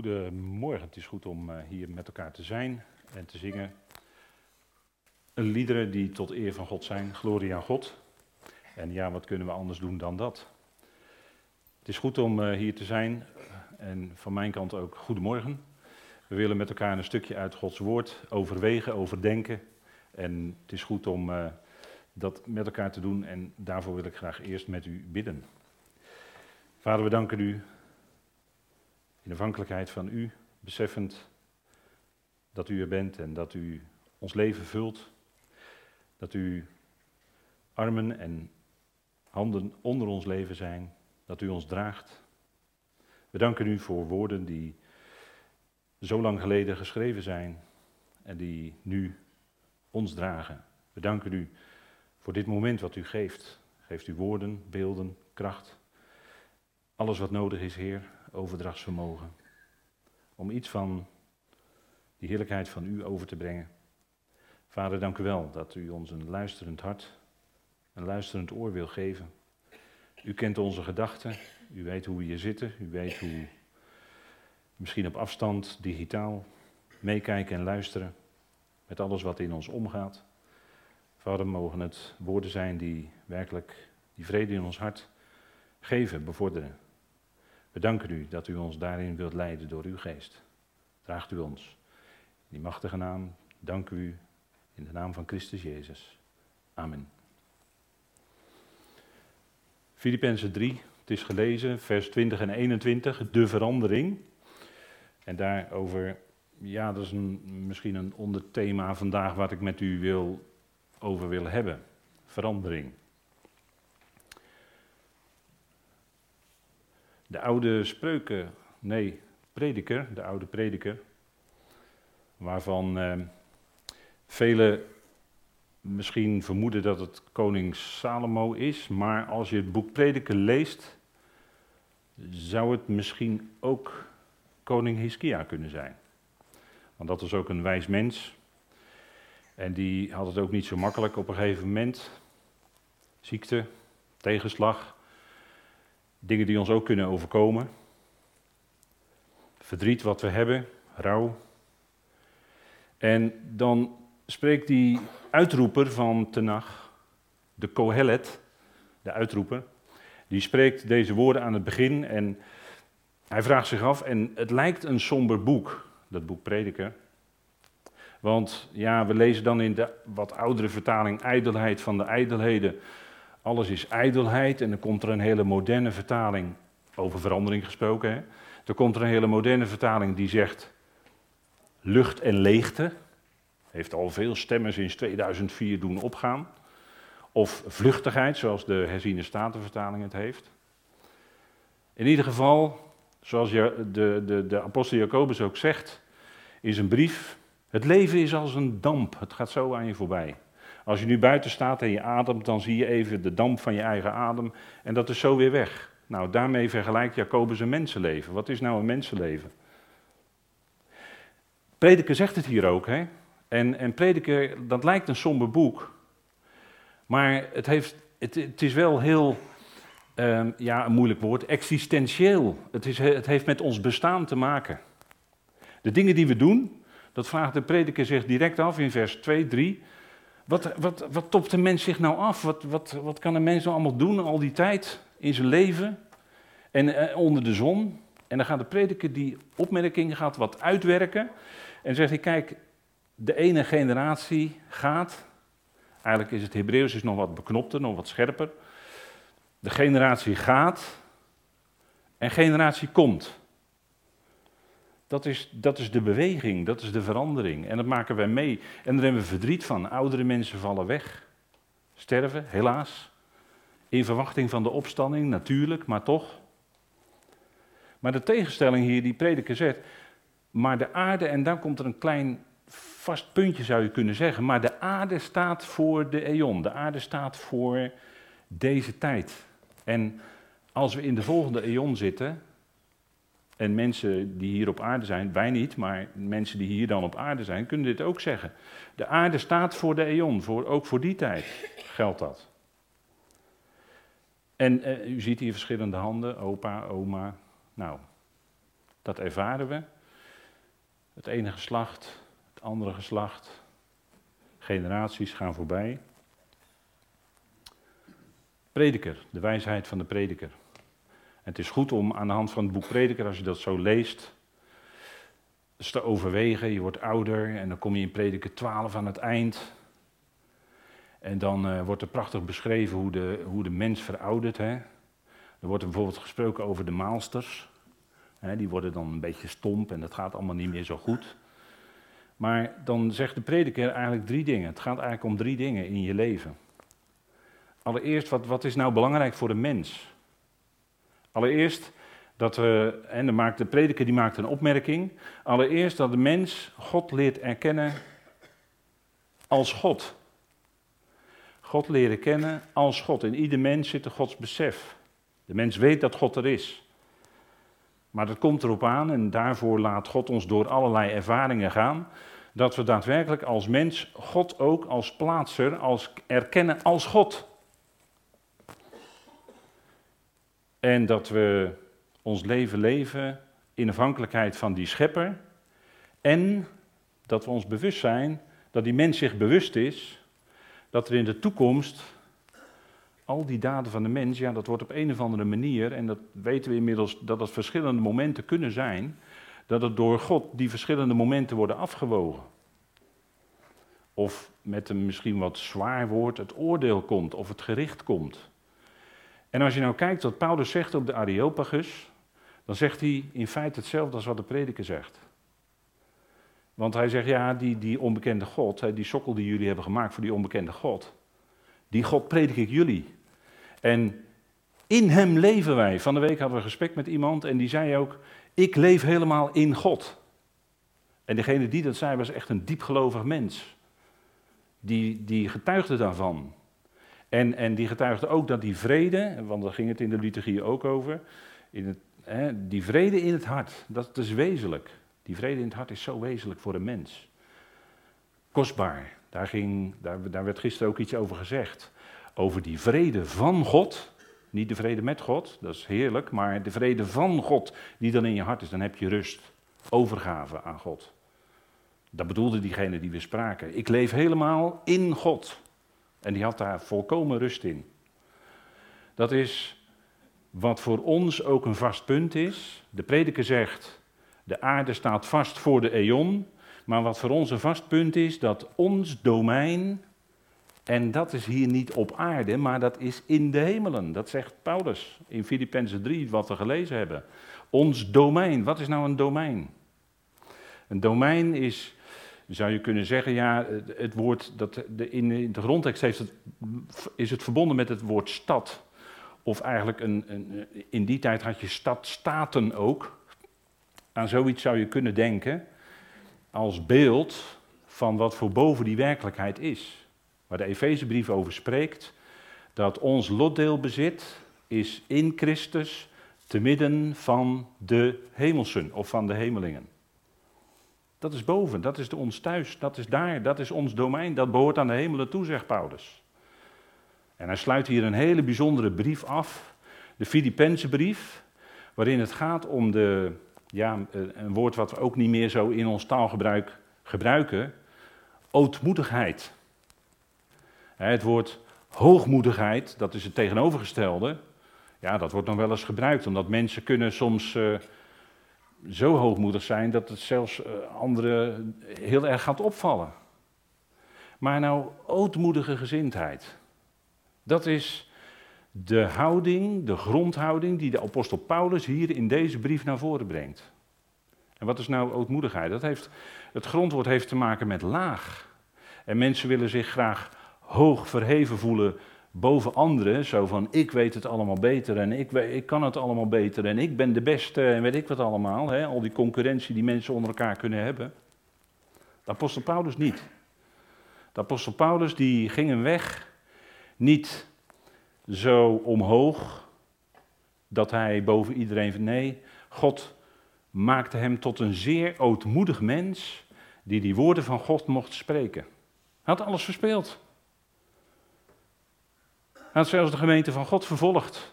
Goedemorgen, het is goed om eh, hier met elkaar te zijn en te zingen. Liederen die tot eer van God zijn, glorie aan God. En ja, wat kunnen we anders doen dan dat? Het is goed om eh, hier te zijn en van mijn kant ook goedemorgen. We willen met elkaar een stukje uit Gods woord overwegen, overdenken. En het is goed om uh, dat met elkaar te doen en daarvoor wil ik graag eerst met u bidden. Vader, we danken u in afhankelijkheid van u, beseffend dat u er bent en dat u ons leven vult. Dat u armen en handen onder ons leven zijn, dat u ons draagt. We danken u voor woorden die zo lang geleden geschreven zijn en die nu ons dragen. We danken u voor dit moment wat u geeft. Geeft u woorden, beelden, kracht. Alles wat nodig is, Heer, overdrachtsvermogen. Om iets van die heerlijkheid van u over te brengen. Vader, dank u wel dat u ons een luisterend hart, een luisterend oor wil geven. U kent onze gedachten, u weet hoe we hier zitten, u weet hoe misschien op afstand, digitaal, meekijken en luisteren met alles wat in ons omgaat. Vader, mogen het woorden zijn die werkelijk die vrede in ons hart geven, bevorderen. We danken u dat u ons daarin wilt leiden door uw geest. Draagt u ons. In die machtige naam dank u in de naam van Christus Jezus. Amen. Filippenzen 3, het is gelezen, vers 20 en 21, de verandering. En daarover, ja, dat is misschien een onderthema vandaag wat ik met u wil, over wil hebben. Verandering. De oude spreuken, nee, prediker, de oude prediker, waarvan eh, velen misschien vermoeden dat het koning Salomo is, maar als je het boek Prediker leest, zou het misschien ook koning Hiskia kunnen zijn. Want dat was ook een wijs mens. En die had het ook niet zo makkelijk op een gegeven moment. Ziekte, tegenslag. Dingen die ons ook kunnen overkomen. Verdriet wat we hebben, rouw. En dan spreekt die uitroeper van Tenach, de Kohelet, de uitroeper, die spreekt deze woorden aan het begin en hij vraagt zich af, en het lijkt een somber boek, dat boek Prediker. Want ja, we lezen dan in de wat oudere vertaling ijdelheid van de ijdelheden alles is ijdelheid. En dan komt er een hele moderne vertaling, over verandering gesproken. Hè? Er komt er een hele moderne vertaling die zegt lucht en leegte. Heeft al veel stemmen sinds 2004 doen opgaan. Of vluchtigheid, zoals de herziene statenvertaling het heeft. In ieder geval, zoals de, de, de apostel Jacobus ook zegt in zijn brief, het leven is als een damp, het gaat zo aan je voorbij. Als je nu buiten staat en je ademt, dan zie je even de damp van je eigen adem en dat is zo weer weg. Nou, daarmee vergelijkt Jacobus een mensenleven. Wat is nou een mensenleven? Prediker zegt het hier ook, hè? En, en Prediker, dat lijkt een somber boek, maar het, heeft, het, is wel heel, uh, ja, een moeilijk woord, existentieel. Het, is, het heeft met ons bestaan te maken. De dingen die we doen, dat vraagt de prediker zich direct af in vers 2, 3. Wat, wat, wat topt de mens zich nou af? Wat, wat, wat kan een mens nou allemaal doen al die tijd in zijn leven en eh, onder de zon? En dan gaat de prediker die opmerking gaat wat uitwerken en zegt hij, kijk, de ene generatie gaat, eigenlijk is het Hebreeuws is nog wat beknopter, nog wat scherper. De generatie gaat en generatie komt. Dat is, dat is de beweging, dat is de verandering. En dat maken wij mee. En daar hebben we verdriet van. Oudere mensen vallen weg, sterven, helaas. In verwachting van de opstanding, natuurlijk, maar toch. Maar de tegenstelling hier, die prediker zegt, maar de aarde, en dan komt er een klein vast puntje zou je kunnen zeggen, maar de aarde staat voor de eon, de aarde staat voor deze tijd. En als we in de volgende eon zitten, en mensen die hier op aarde zijn, wij niet, maar mensen die hier dan op aarde zijn, kunnen dit ook zeggen. De aarde staat voor de eon, voor, ook voor die tijd geldt dat. En uh, u ziet hier verschillende handen, opa, oma. Nou, Dat ervaren we. Het ene geslacht, het andere geslacht. Generaties gaan voorbij. Prediker, de wijsheid van de prediker. Het is goed om aan de hand van het boek Prediker, als je dat zo leest, eens te overwegen. Je wordt ouder en dan kom je in Prediker 12 aan het eind. En dan uh, wordt er prachtig beschreven hoe de, hoe de mens veroudert. Hè? Er wordt bijvoorbeeld gesproken over de maalsters. Hè? Die worden dan een beetje stomp en dat gaat allemaal niet meer zo goed. Maar dan zegt de prediker eigenlijk drie dingen. Het gaat eigenlijk om drie dingen in je leven. Allereerst, wat, wat is nou belangrijk voor de mens? Allereerst dat we, en de, prediker die maakt een opmerking. Allereerst dat de mens God leert erkennen als God. God leren kennen als God. In ieder mens zit een Gods besef. De mens weet dat God er is. Maar dat komt erop aan, en daarvoor laat God ons door allerlei ervaringen gaan, dat we daadwerkelijk als mens God ook als plaatser, als erkennen als God. En dat we ons leven leven in afhankelijkheid van die schepper. En dat we ons bewust zijn dat die mens zich bewust is dat er in de toekomst al die daden van de mens, ja, dat wordt op een of andere manier, en dat weten we inmiddels, dat het verschillende momenten kunnen zijn, dat het door God die verschillende momenten worden afgewogen. Of met een misschien wat zwaar woord het oordeel komt, of het gericht komt. En als je nou kijkt wat Paulus zegt op de Areopagus, dan zegt hij in feite hetzelfde als wat de prediker zegt. Want hij zegt, ja, die, die onbekende God, die sokkel die jullie hebben gemaakt voor die onbekende God, die God predik ik jullie. En in hem leven wij. Van de week hadden we gesprek met iemand en die zei ook, ik leef helemaal in God. En degene die dat zei was echt een diepgelovig mens. Die, die getuigde daarvan. En, en die getuigde ook dat die vrede, want daar ging het in de liturgie ook over, in het, hè, die vrede in het hart, dat is wezenlijk. Die vrede in het hart is zo wezenlijk voor een mens. Kostbaar, daar, ging, daar, daar werd gisteren ook iets over gezegd. Over die vrede van God, niet de vrede met God, dat is heerlijk, maar de vrede van God die dan in je hart is, dan heb je rust, overgave aan God. Dat bedoelde diegene die we spraken. Ik leef helemaal in God. En die had daar volkomen rust in. Dat is wat voor ons ook een vast punt is. De prediker zegt, de aarde staat vast voor de eon. Maar wat voor ons een vast punt is, dat ons domein, en dat is hier niet op aarde, maar dat is in de hemelen. Dat zegt Paulus in Filippenzen 3, wat we gelezen hebben. Ons domein, wat is nou een domein? Een domein is zou je kunnen zeggen, ja, het woord, dat de, in de grondtekst heeft is het verbonden met het woord stad. Of eigenlijk, een, een, in die tijd had je stadstaten ook. Aan zoiets zou je kunnen denken als beeld van wat voor boven die werkelijkheid is. Waar de Efezebrief over spreekt, dat ons lotdeelbezit is in Christus te midden van de hemelsen of van de hemelingen. Dat is boven, dat is de ons thuis, dat is daar, dat is ons domein, dat behoort aan de hemelen toe, zegt Paulus. En hij sluit hier een hele bijzondere brief af, de Filipense brief, waarin het gaat om de, ja, een woord wat we ook niet meer zo in ons taalgebruik gebruiken, ootmoedigheid. Het woord hoogmoedigheid, dat is het tegenovergestelde, ja, dat wordt nog wel eens gebruikt, omdat mensen kunnen soms... Uh, zo hoogmoedig zijn dat het zelfs uh, anderen heel erg gaat opvallen. Maar nou, ootmoedige gezindheid. Dat is de houding, de grondhouding die de apostel Paulus hier in deze brief naar voren brengt. En wat is nou ootmoedigheid? Dat heeft, het grondwoord heeft te maken met laag. En mensen willen zich graag hoog verheven voelen boven anderen. Zo van, ik weet het allemaal beter en ik, ik kan het allemaal beter en ik ben de beste en weet ik wat allemaal. Hè? Al die concurrentie die mensen onder elkaar kunnen hebben. De apostel Paulus niet. De apostel Paulus die ging een weg niet zo omhoog dat hij boven iedereen... Nee, God maakte hem tot een zeer ootmoedig mens die die woorden van God mocht spreken. Hij had alles verspeeld. Had zelfs de gemeente van God vervolgd.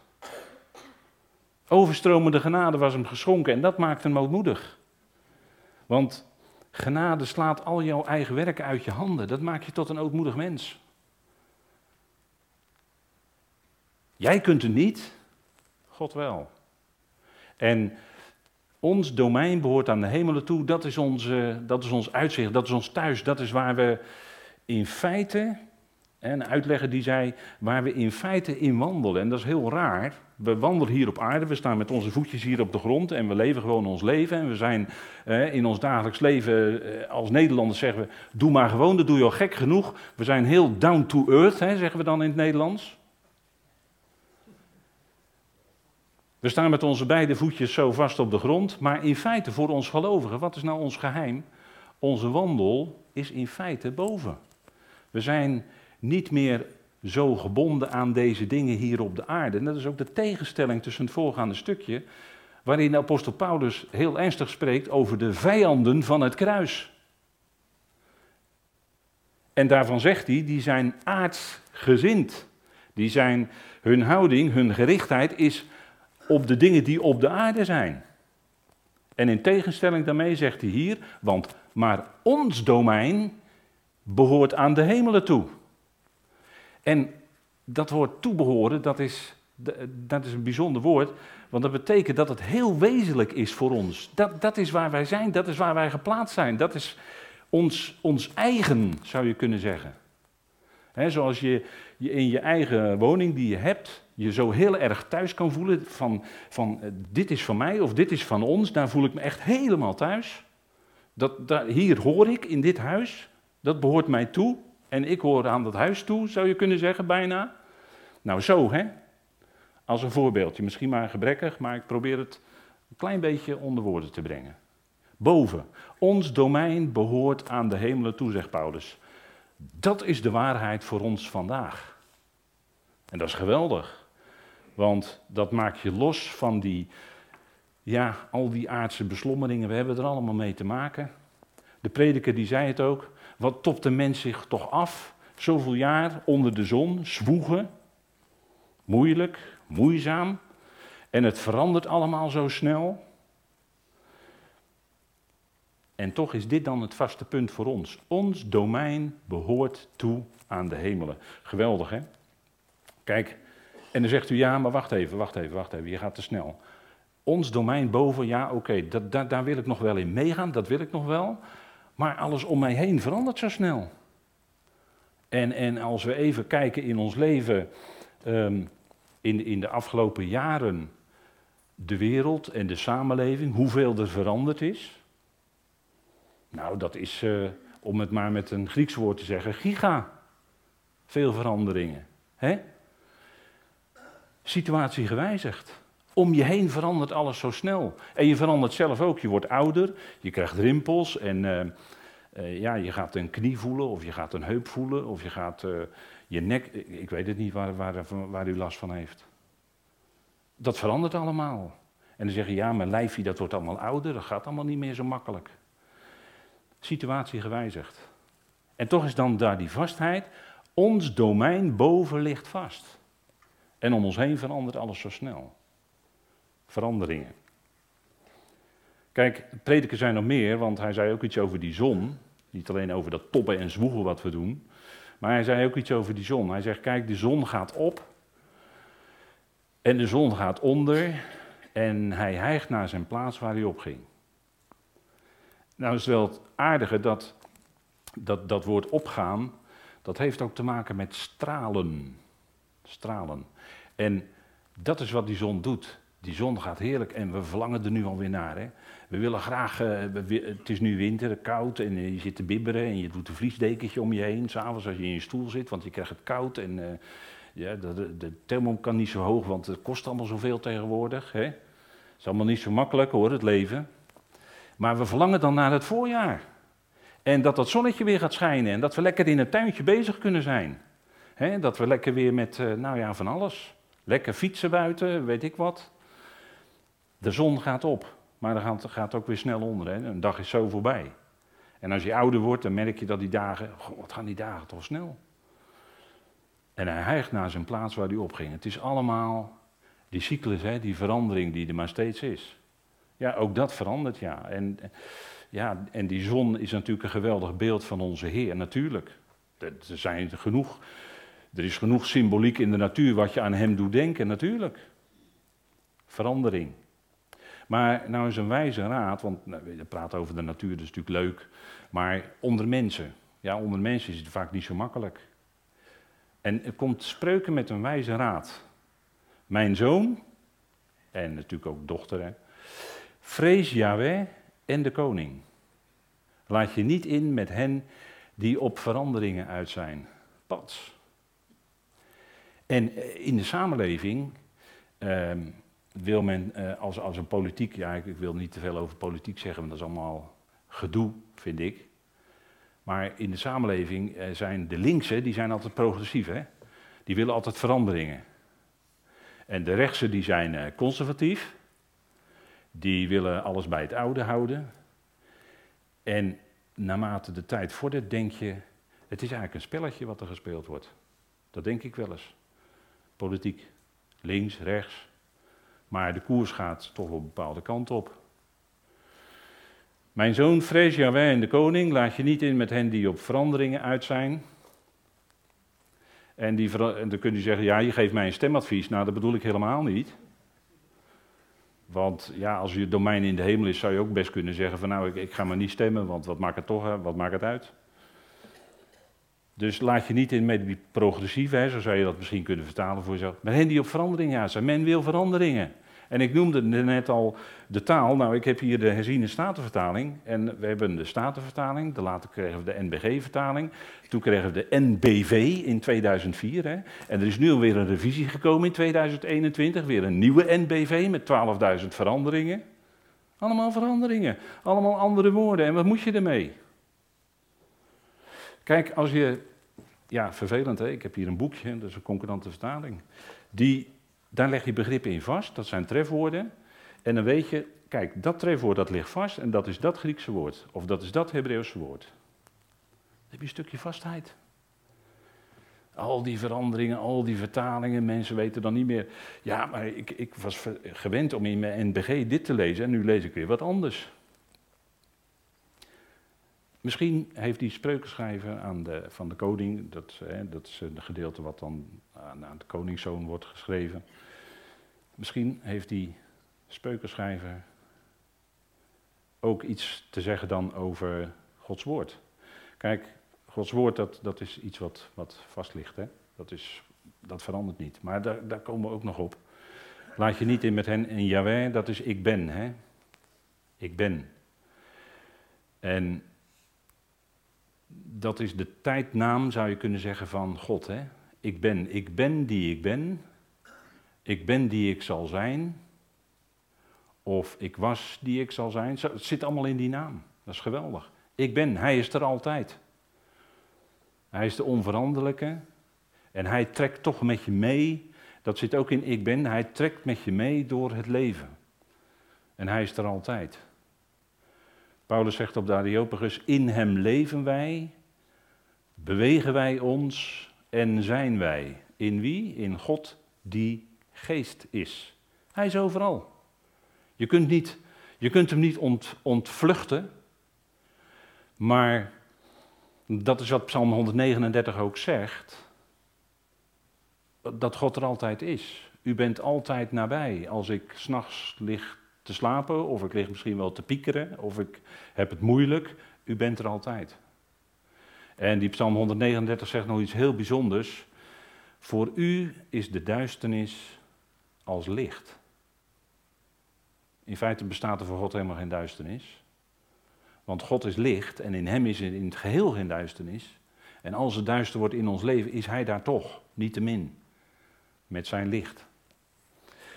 Overstromende genade was hem geschonken en dat maakte hem ootmoedig. Want genade slaat al jouw eigen werken uit je handen. Dat maakt je tot een ootmoedig mens. Jij kunt het niet, God wel. En ons domein behoort aan de hemelen toe. Dat is, onze, dat is ons uitzicht, dat is ons thuis. Dat is waar we in feite, een uitlegger die zei, waar we in feite in wandelen. En dat is heel raar. We wandelen hier op aarde, we staan met onze voetjes hier op de grond en we leven gewoon ons leven. En we zijn eh, in ons dagelijks leven, eh, als Nederlanders zeggen we, doe maar gewoon, dat doe je al gek genoeg. We zijn heel down to earth, hè, zeggen we dan in het Nederlands. We staan met onze beide voetjes zo vast op de grond, maar in feite voor ons gelovigen, wat is nou ons geheim? Onze wandel is in feite boven. We zijn niet meer zo gebonden aan deze dingen hier op de aarde. En dat is ook de tegenstelling tussen het voorgaande stukje, waarin de apostel Paulus heel ernstig spreekt over de vijanden van het kruis. En daarvan zegt hij, die zijn aardsgezind. Die zijn, hun houding, hun gerichtheid is op de dingen die op de aarde zijn. En in tegenstelling daarmee zegt hij hier, want maar ons domein behoort aan de hemelen toe. En dat woord toebehoren, dat is, dat is een bijzonder woord, want dat betekent dat het heel wezenlijk is voor ons. Dat, dat is waar wij zijn, dat is waar wij geplaatst zijn, dat is ons, ons eigen, zou je kunnen zeggen. zoals je, je in je eigen woning die je hebt, je zo heel erg thuis kan voelen van, van eh, dit is van mij of dit is van ons, daar voel ik me echt helemaal thuis. Dat, daar, hier hoor ik in dit huis, dat behoort mij toe en ik hoor aan dat huis toe, zou je kunnen zeggen bijna. Nou zo hè, als een voorbeeldje, misschien maar gebrekkig, maar ik probeer het een klein beetje onder woorden te brengen. Boven, ons domein behoort aan de hemelen toe, zegt Paulus. Dat is de waarheid voor ons vandaag. En dat is geweldig. Want dat maakt je los van die, ja, al die aardse beslommeringen. We hebben er allemaal mee te maken. De prediker die zei het ook. Wat topt de mens zich toch af? Zoveel jaar onder de zon, zwoegen. Moeilijk, moeizaam. En het verandert allemaal zo snel. En toch is dit dan het vaste punt voor ons. Ons domein behoort toe aan de hemelen. Geweldig, hè? Kijk, en dan zegt u ja, maar wacht even, wacht even, wacht even, je gaat te snel. Ons domein boven, ja, oké, okay, daar wil ik nog wel in meegaan, dat wil ik nog wel. Maar alles om mij heen verandert zo snel. En, en als we even kijken in ons leven, ehm, in, in de afgelopen jaren, de wereld en de samenleving, hoeveel er veranderd is. Nou, dat is, uh, om het maar met een Grieks woord te zeggen, giga. Veel veranderingen. Hè? situatie gewijzigd. Om je heen verandert alles zo snel. En je verandert zelf ook. Je wordt ouder, je krijgt rimpels en uh, uh, ja, je gaat een knie voelen of je gaat een heup voelen of je gaat uh, je nek. Ik weet het niet waar, waar, waar, u last van heeft. Dat verandert allemaal. En dan zeggen ja, mijn lijfje dat wordt allemaal ouder, dat gaat allemaal niet meer zo makkelijk. Situatie gewijzigd. En toch is dan daar die vastheid. Ons domein boven ligt vast. En om ons heen verandert alles zo snel. Veranderingen. Kijk, prediken zijn nog meer, want hij zei ook iets over die zon. Niet alleen over dat toppen en zwoegen wat we doen. Maar hij zei ook iets over die zon. Hij zegt, kijk, de zon gaat op. En de zon gaat onder. En hij hijgt naar zijn plaats waar hij op ging. Nou is wel het aardige dat, dat dat woord opgaan, dat heeft ook te maken met stralen. Stralen. En dat is wat die zon doet. Die zon gaat heerlijk en we verlangen er nu alweer naar. Hè? We willen graag, uh, het is nu winter, koud en uh, je zit te bibberen en je doet een vliesdekentje om je heen. S'avonds als je in je stoel zit, want je krijgt het koud en uh, ja, de, de, thermom kan niet zo hoog, want het kost allemaal zoveel tegenwoordig. Hè? Het is allemaal niet zo makkelijk hoor, het leven. Maar we verlangen dan naar het voorjaar. En dat dat zonnetje weer gaat schijnen en dat we lekker in het tuintje bezig kunnen zijn. Dat we lekker weer met, nou ja, van alles. Lekker fietsen buiten, weet ik wat. De zon gaat op, maar dan gaat, gaat ook weer snel onder. Hè? Een dag is zo voorbij. En als je ouder wordt, dan merk je dat die dagen, goh, wat gaan die dagen toch snel. En hij hijgt naar zijn plaats waar hij opging. Het is allemaal, Die cyclus, hè, die verandering die er maar steeds is. Ja, ook dat verandert, ja. En, ja. en die zon is natuurlijk een geweldig beeld van onze Heer, natuurlijk. Er, zijn genoeg, er is genoeg symboliek in de natuur wat je aan Hem doet denken, natuurlijk. Verandering. Maar nou is een wijze raad, want nou, je praat over de natuur, is natuurlijk leuk. Maar onder mensen, ja, onder mensen is het vaak niet zo makkelijk. En er komt spreuken met een wijze raad. Mijn zoon, en natuurlijk ook dochter, hè, vrees Yahweh en de koning. Laat je niet in met hen die op veranderingen uit zijn. Pats. En eh, in de samenleving ehm, wil men uh, als, als een politiek, ja ik, wil niet te veel over politiek zeggen, want dat is allemaal gedoe, vind ik. Maar in de samenleving uh, zijn de linkse, die zijn altijd progressief, hè? Die willen altijd veranderingen. En de rechtse, die zijn uh, conservatief. Die willen alles bij het oude houden. En naarmate de tijd vordert, denk je, het is eigenlijk een spelletje wat er gespeeld wordt. Dat denk ik wel eens. Politiek, links, rechts. Maar de koers gaat toch op een bepaalde kant op. Mijn zoon, vrees Jawij en de koning, laat je niet in met hen die op veranderingen uit zijn. En, die, en dan kun je zeggen, ja, je geeft mij een stemadvies. Nou, dat bedoel ik helemaal niet. Want ja, als je domein in de hemel is, zou je ook best kunnen zeggen van nou, ik, ik ga maar niet stemmen, want wat maakt het toch, wat maakt het uit? Dus laat je niet in met die progressieve, hè, zo zou je dat misschien kunnen vertalen voor jezelf. Maar hen die op veranderingen zijn. Men wil veranderingen. En ik noemde net al de taal. Nou, ik heb hier de herziene statenvertaling. En we hebben de statenvertaling. De later kregen we de NBG-vertaling. Toen kregen we de NBV in 2004. Hè. En er is nu alweer een revisie gekomen in 2021. Weer een nieuwe NBV met 12.000 veranderingen. Allemaal veranderingen. Allemaal andere woorden. En wat moet je ermee? Kijk, als je. Ja, vervelend hè. Ik heb hier een boekje, dat is een concurrente vertaling. Die daar leg je begrippen in vast, dat zijn trefwoorden. En dan weet je, kijk, dat trefwoord dat ligt vast en dat is dat Griekse woord. Of dat is dat Hebreeuwse woord. Dan heb je een stukje vastheid. Al die veranderingen, al die vertalingen, mensen weten dan niet meer. Ja, maar ik, ik was gewend om in mijn NBG dit te lezen en nu lees ik weer wat anders. Misschien heeft die spreukenschrijver aan de, van de koning, dat, hè, dat is een gedeelte wat dan aan, aan de koningszoon wordt geschreven. Misschien heeft die spreukenschrijver ook iets te zeggen dan over Gods woord. Kijk, Gods woord dat, dat is iets wat, wat vast ligt. Hè? Dat, is, dat verandert niet. Maar daar, daar komen we ook nog op. Laat je niet in met hen en Yahweh, dat is ik ben. Hè? Ik ben. En dat is de tijdnaam, zou je kunnen zeggen, van God. Hè? Ik ben, ik ben die ik ben. Ik ben die ik zal zijn. Of ik was die ik zal zijn. Het zit allemaal in die naam. Dat is geweldig. Ik ben, hij is er altijd. Hij is de onveranderlijke. En hij trekt toch met je mee. Dat zit ook in ik ben. Hij trekt met je mee door het leven. En hij is er altijd. Paulus zegt op de Areopagus, in hem leven wij, bewegen wij ons en zijn wij. In wie? In God die geest is. Hij is overal. Je kunt, niet, je kunt hem niet ont, ontvluchten, maar dat is wat Psalm 139 ook zegt, dat God er altijd is. U bent altijd nabij. Als ik s'nachts lig te slapen, of ik lig misschien wel te piekeren, of ik heb het moeilijk, u bent er altijd. En die Psalm 139 zegt nog iets heel bijzonders. Voor u is de duisternis als licht. In feite bestaat er voor God helemaal geen duisternis. Want God is licht en in hem is in het geheel geen duisternis. En als het duister wordt in ons leven, is hij daar toch, niet te min, met zijn licht.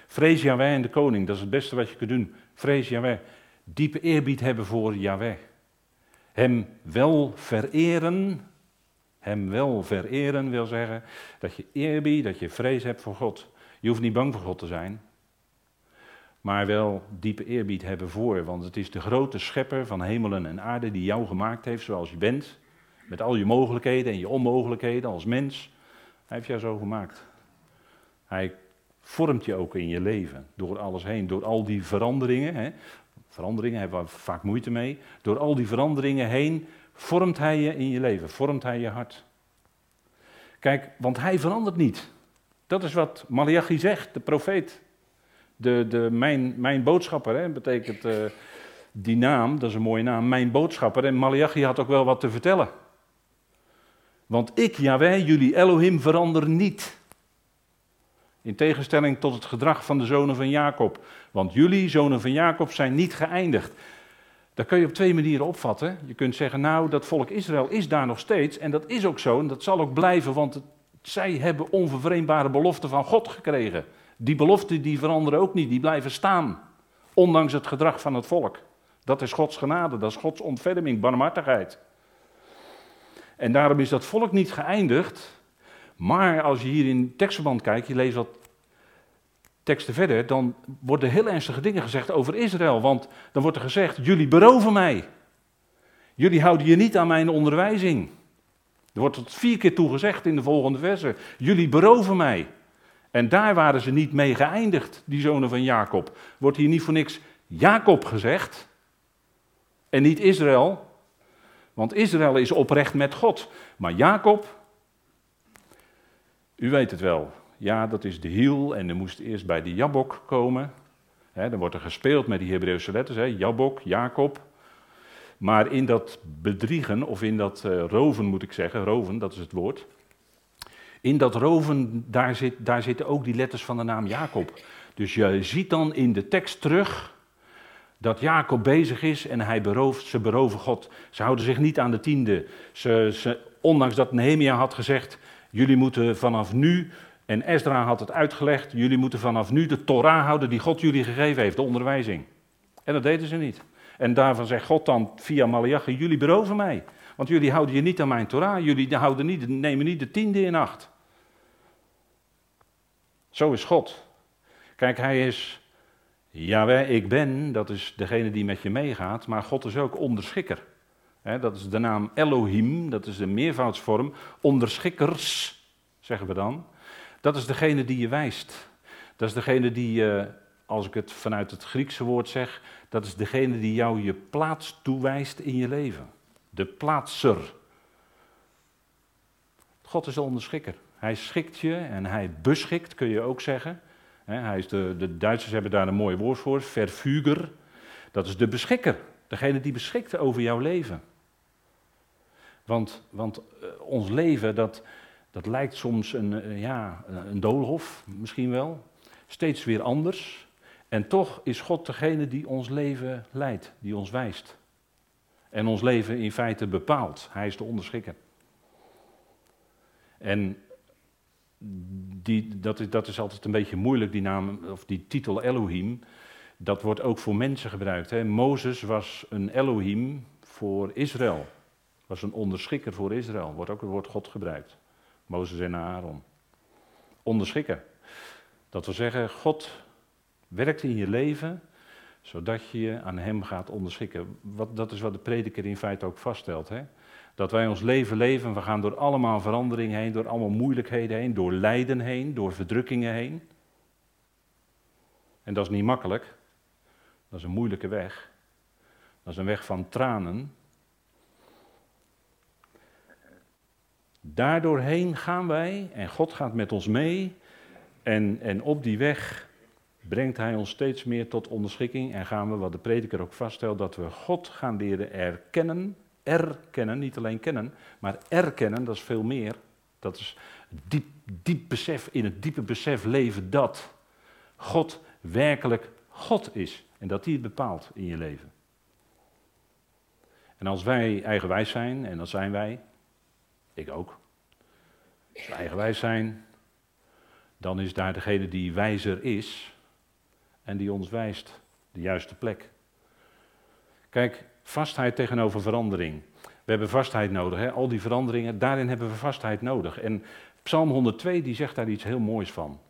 Vrees Yahweh en de koning, dat is het beste wat je kunt doen. Vrees Yahweh. Diepe eerbied hebben voor Yahweh. Hem wel vereren. Hem wel vereren wil zeggen dat je eerbied, dat je vrees hebt voor God. Je hoeft niet bang voor God te zijn, maar wel diepe eerbied hebben voor, want het is de grote schepper van hemelen en aarde die jou gemaakt heeft zoals je bent, met al je mogelijkheden en je onmogelijkheden als mens. Hij heeft jou zo gemaakt. Hij vormt je ook in je leven. Door alles heen, door al die veranderingen. Hè. Veranderingen hebben we vaak moeite mee. Door al die veranderingen heen vormt hij je in je leven, vormt hij je hart. Kijk, want hij verandert niet. Dat is wat Malachi zegt, de profeet. De, de, mijn, mijn boodschapper, hè, betekent uh, die naam, dat is een mooie naam, mijn boodschapper. En Malachi had ook wel wat te vertellen. Want ik, Jaweh, jullie Elohim, verander niet. In tegenstelling tot het gedrag van de zonen van Jacob. Want jullie, zonen van Jacob, zijn niet geëindigd. Dat kun je op twee manieren opvatten. Je kunt zeggen, nou, dat volk Israël is daar nog steeds. En dat is ook zo en dat zal ook blijven, want zij hebben onvervreembare beloften van God gekregen. Die beloften die veranderen ook niet, die blijven staan. Ondanks het gedrag van het volk. Dat is Gods genade, dat is Gods ontferming, barmhartigheid. En daarom is dat volk niet geëindigd. Maar als je hier in tekstverband kijkt, je leest wat teksten verder, dan worden heel ernstige dingen gezegd over Israël. Want dan wordt er gezegd, jullie beroven mij. Jullie houden je niet aan mijn onderwijzing. Er wordt het vier keer toe gezegd in de volgende versen. Jullie beroven mij. En daar waren ze niet mee geëindigd, die zonen van Jacob. Wordt hier niet voor niks Jacob gezegd en niet Israël? Want Israël is oprecht met God. Maar Jacob, u weet het wel, ja, dat is de hiel en er moest eerst bij de Jabok komen. dan wordt er gespeeld met die Hebreeuwse letters, Jabok, Jacob. Maar in dat bedriegen, of in dat uh, roven moet ik zeggen, roven, dat is het woord. In dat roven, daar, zit, daar zitten ook die letters van de naam Jacob. Dus je ziet dan in de tekst terug dat Jacob bezig is en hij berooft, ze beroven God. Ze houden zich niet aan de tiende. Ze, ondanks dat Nehemia had gezegd, jullie moeten vanaf nu, en Ezra had het uitgelegd, jullie moeten vanaf nu de Torah houden die God jullie gegeven heeft, de onderwijzing. En dat deden ze niet. En daarvan zegt God dan via Malachi, jullie beroven mij. Want jullie houden je niet aan mijn Torah, jullie houden niet, nemen niet de tiende in acht. Zo is God. Kijk, hij is Jawel, ik ben, dat is degene die met je meegaat, maar God is ook onderschikker. Dat is de naam Elohim, dat is de meervoudsvorm. Onderschikkers, zeggen we dan. Dat is degene die je wijst. Dat is degene die, als ik het vanuit het Griekse woord zeg, dat is degene die jou je plaats toewijst in je leven. De plaatser. God is de onderschikker. Hij schikt je en hij beschikt, kun je ook zeggen. hij is de, de Duitsers hebben daar een mooi woord voor, verfuger. Dat is de beschikker, degene die beschikt over jouw leven. Want, want uh, ons leven, dat, dat lijkt soms een, uh, ja, een doolhof, misschien wel. Steeds weer anders. En toch is God degene die ons leven leidt, die ons wijst. En ons leven in feite bepaalt. Hij is de onderschikker. En die, dat, is, dat is altijd een beetje moeilijk, die naam, of die titel Elohim. Dat wordt ook voor mensen gebruikt. Hè. Mozes was een Elohim voor Israël. Was een onderschikker voor Israël. Wordt ook het woord God gebruikt. Mozes en Aaron. Onderschikker. Dat wil zeggen, God werkt in je leven zodat je je aan hem gaat onderschikken. Wat, dat is wat de prediker in feite ook vaststelt. Hè? Dat wij ons leven leven, we gaan door allemaal veranderingen heen, door allemaal moeilijkheden heen, door lijden heen, door verdrukkingen heen. En dat is niet makkelijk. Dat is een moeilijke weg. Dat is een weg van tranen. Daardoorheen gaan wij en God gaat met ons mee. En, en op die weg brengt Hij ons steeds meer tot onderschikking. En gaan we, wat de prediker ook vaststelt, dat we God gaan leren erkennen erkennen, niet alleen kennen, maar erkennen, dat is veel meer. Dat is diep, diep besef, in het diepe besef leven dat God werkelijk God is. En dat hij het bepaalt in je leven. En als wij eigenwijs zijn, en dat zijn wij, ik ook. Als we eigenwijs zijn, dan is daar degene die wijzer is en die ons wijst de juiste plek. Kijk, Vastheid tegenover verandering. We hebben vastheid nodig, hè? al die veranderingen, daarin hebben we vastheid nodig. En Psalm 102 die zegt daar iets heel moois van.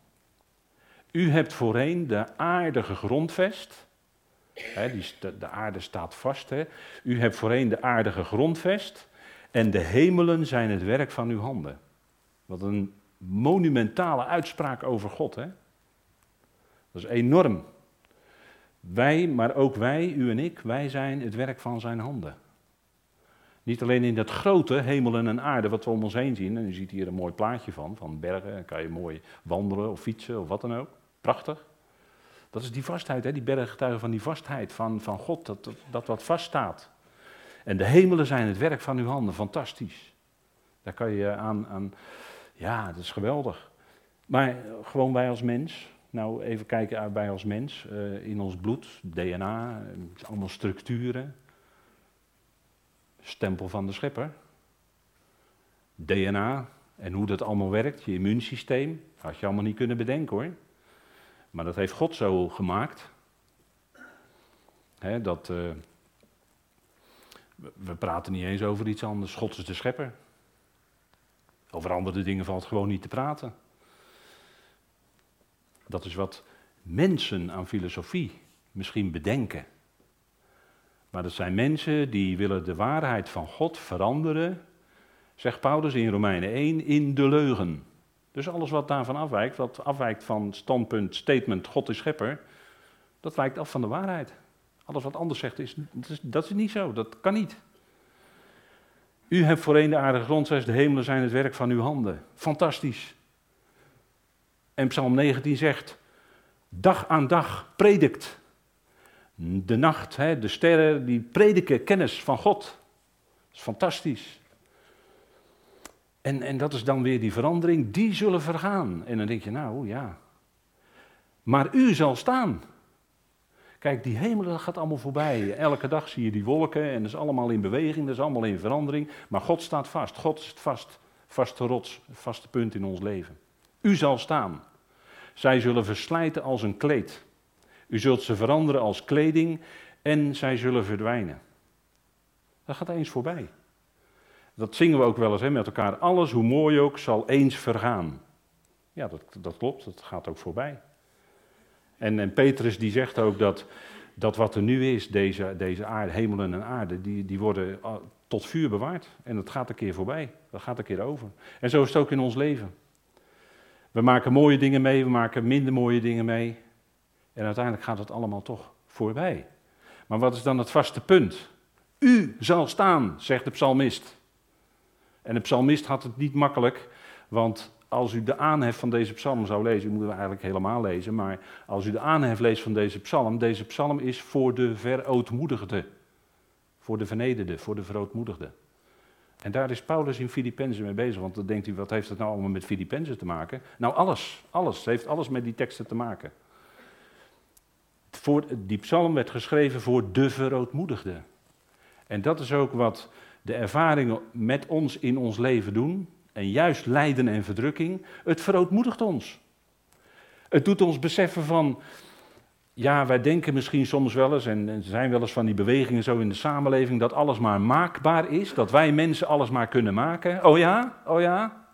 U hebt voorheen de aarde gegrondvest. Hè, die, de aarde staat vast. Hè? U hebt voorheen de aarde gegrondvest. En de hemelen zijn het werk van uw handen. Wat een monumentale uitspraak over God. Hè? Dat is enorm. Wij, maar ook wij, u en ik, wij zijn het werk van zijn handen. Niet alleen in dat grote hemelen en aarde wat we om ons heen zien. En u ziet hier een mooi plaatje van, van bergen. Dan kan je mooi wandelen of fietsen of wat dan ook. Prachtig. Dat is die vastheid, hè? die bergen getuigen van die vastheid van, van God, dat, dat, wat vaststaat. En de hemelen zijn het werk van uw handen, fantastisch. Daar kan je aan, aan ja, dat is geweldig. Maar gewoon wij als mens, nou even kijken bij als mens, uh, in ons bloed, DNA, allemaal structuren. Stempel van de schepper. DNA en hoe dat allemaal werkt, je immuunsysteem, had je allemaal niet kunnen bedenken hoor. Maar dat heeft God zo gemaakt. dat, uh, we praten niet eens over iets anders. God is de schepper. Over andere dingen valt gewoon niet te praten. Dat is wat mensen aan filosofie misschien bedenken. Maar dat zijn mensen die willen de waarheid van God veranderen, zegt Paulus in Romeinen 1, in de leugen. Dus alles wat daarvan afwijkt, wat afwijkt van standpunt, statement, God is schepper, dat wijkt af van de waarheid. Alles wat anders zegt, is, dat, is, dat is niet zo, dat kan niet. U hebt voorheen de aarde grondses, de hemelen zijn het werk van uw handen. Fantastisch. En Psalm 19 zegt, dag aan dag predikt. De nacht, hè, de sterren, die prediken kennis van God. Dat is fantastisch. En, en dat is dan weer die verandering, die zullen vergaan. En dan denk je, nou ja. Maar u zal staan. Kijk, die hemel dat gaat allemaal voorbij. Elke dag zie je die wolken en dat is allemaal in beweging, dat is allemaal in verandering. Maar God staat vast. God is het vast, vaste rots, vaste punt in ons leven. U zal staan. Zij zullen verslijten als een kleed. U zult ze veranderen als kleding en zij zullen verdwijnen. Dat gaat eens voorbij. Dat zingen we ook wel eens hè, met elkaar. Alles, hoe mooi ook, zal eens vergaan. Ja, dat, dat klopt, dat gaat ook voorbij. En, Petrus die zegt ook dat, dat wat er nu is, deze, deze aarde, hemelen en aarde, die, die worden tot vuur bewaard. En dat gaat een keer voorbij, dat gaat een keer over. En zo is het ook in ons leven. We maken mooie dingen mee, we maken minder mooie dingen mee. En uiteindelijk gaat het allemaal toch voorbij. Maar wat is dan het vaste punt? U zal staan, zegt de psalmist. En de psalmist had het niet makkelijk, want als u de aanhef van deze psalm zou lezen, u moet het eigenlijk helemaal lezen, maar als u de aanhef leest van deze psalm, deze psalm is voor de verootmoedigde, voor de vernederde, voor de verootmoedigde. En daar is Paulus in Filippenzen mee bezig, want dan denkt u, wat heeft het nou allemaal met Filippenzen te maken? Nou, alles, alles, het heeft alles met die teksten te maken. Voor, die psalm werd geschreven voor de verootmoedigde. En dat is ook wat de ervaringen met ons in ons leven doen, en juist lijden en verdrukking, het verootmoedigt ons. Het doet ons beseffen van, ja, wij denken misschien soms wel eens, en er zijn wel eens van die bewegingen zo in de samenleving, dat alles maar maakbaar is, dat wij mensen alles maar kunnen maken. Oh ja, oh ja.